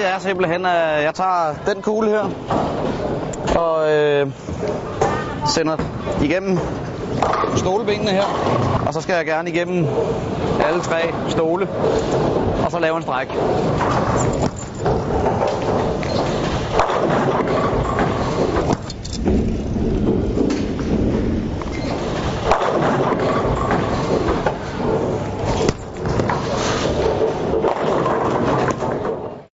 tricket er simpelthen, at jeg tager den kugle her og øh, sender igennem stolebenene her. Og så skal jeg gerne igennem alle tre stole, og så lave en stræk.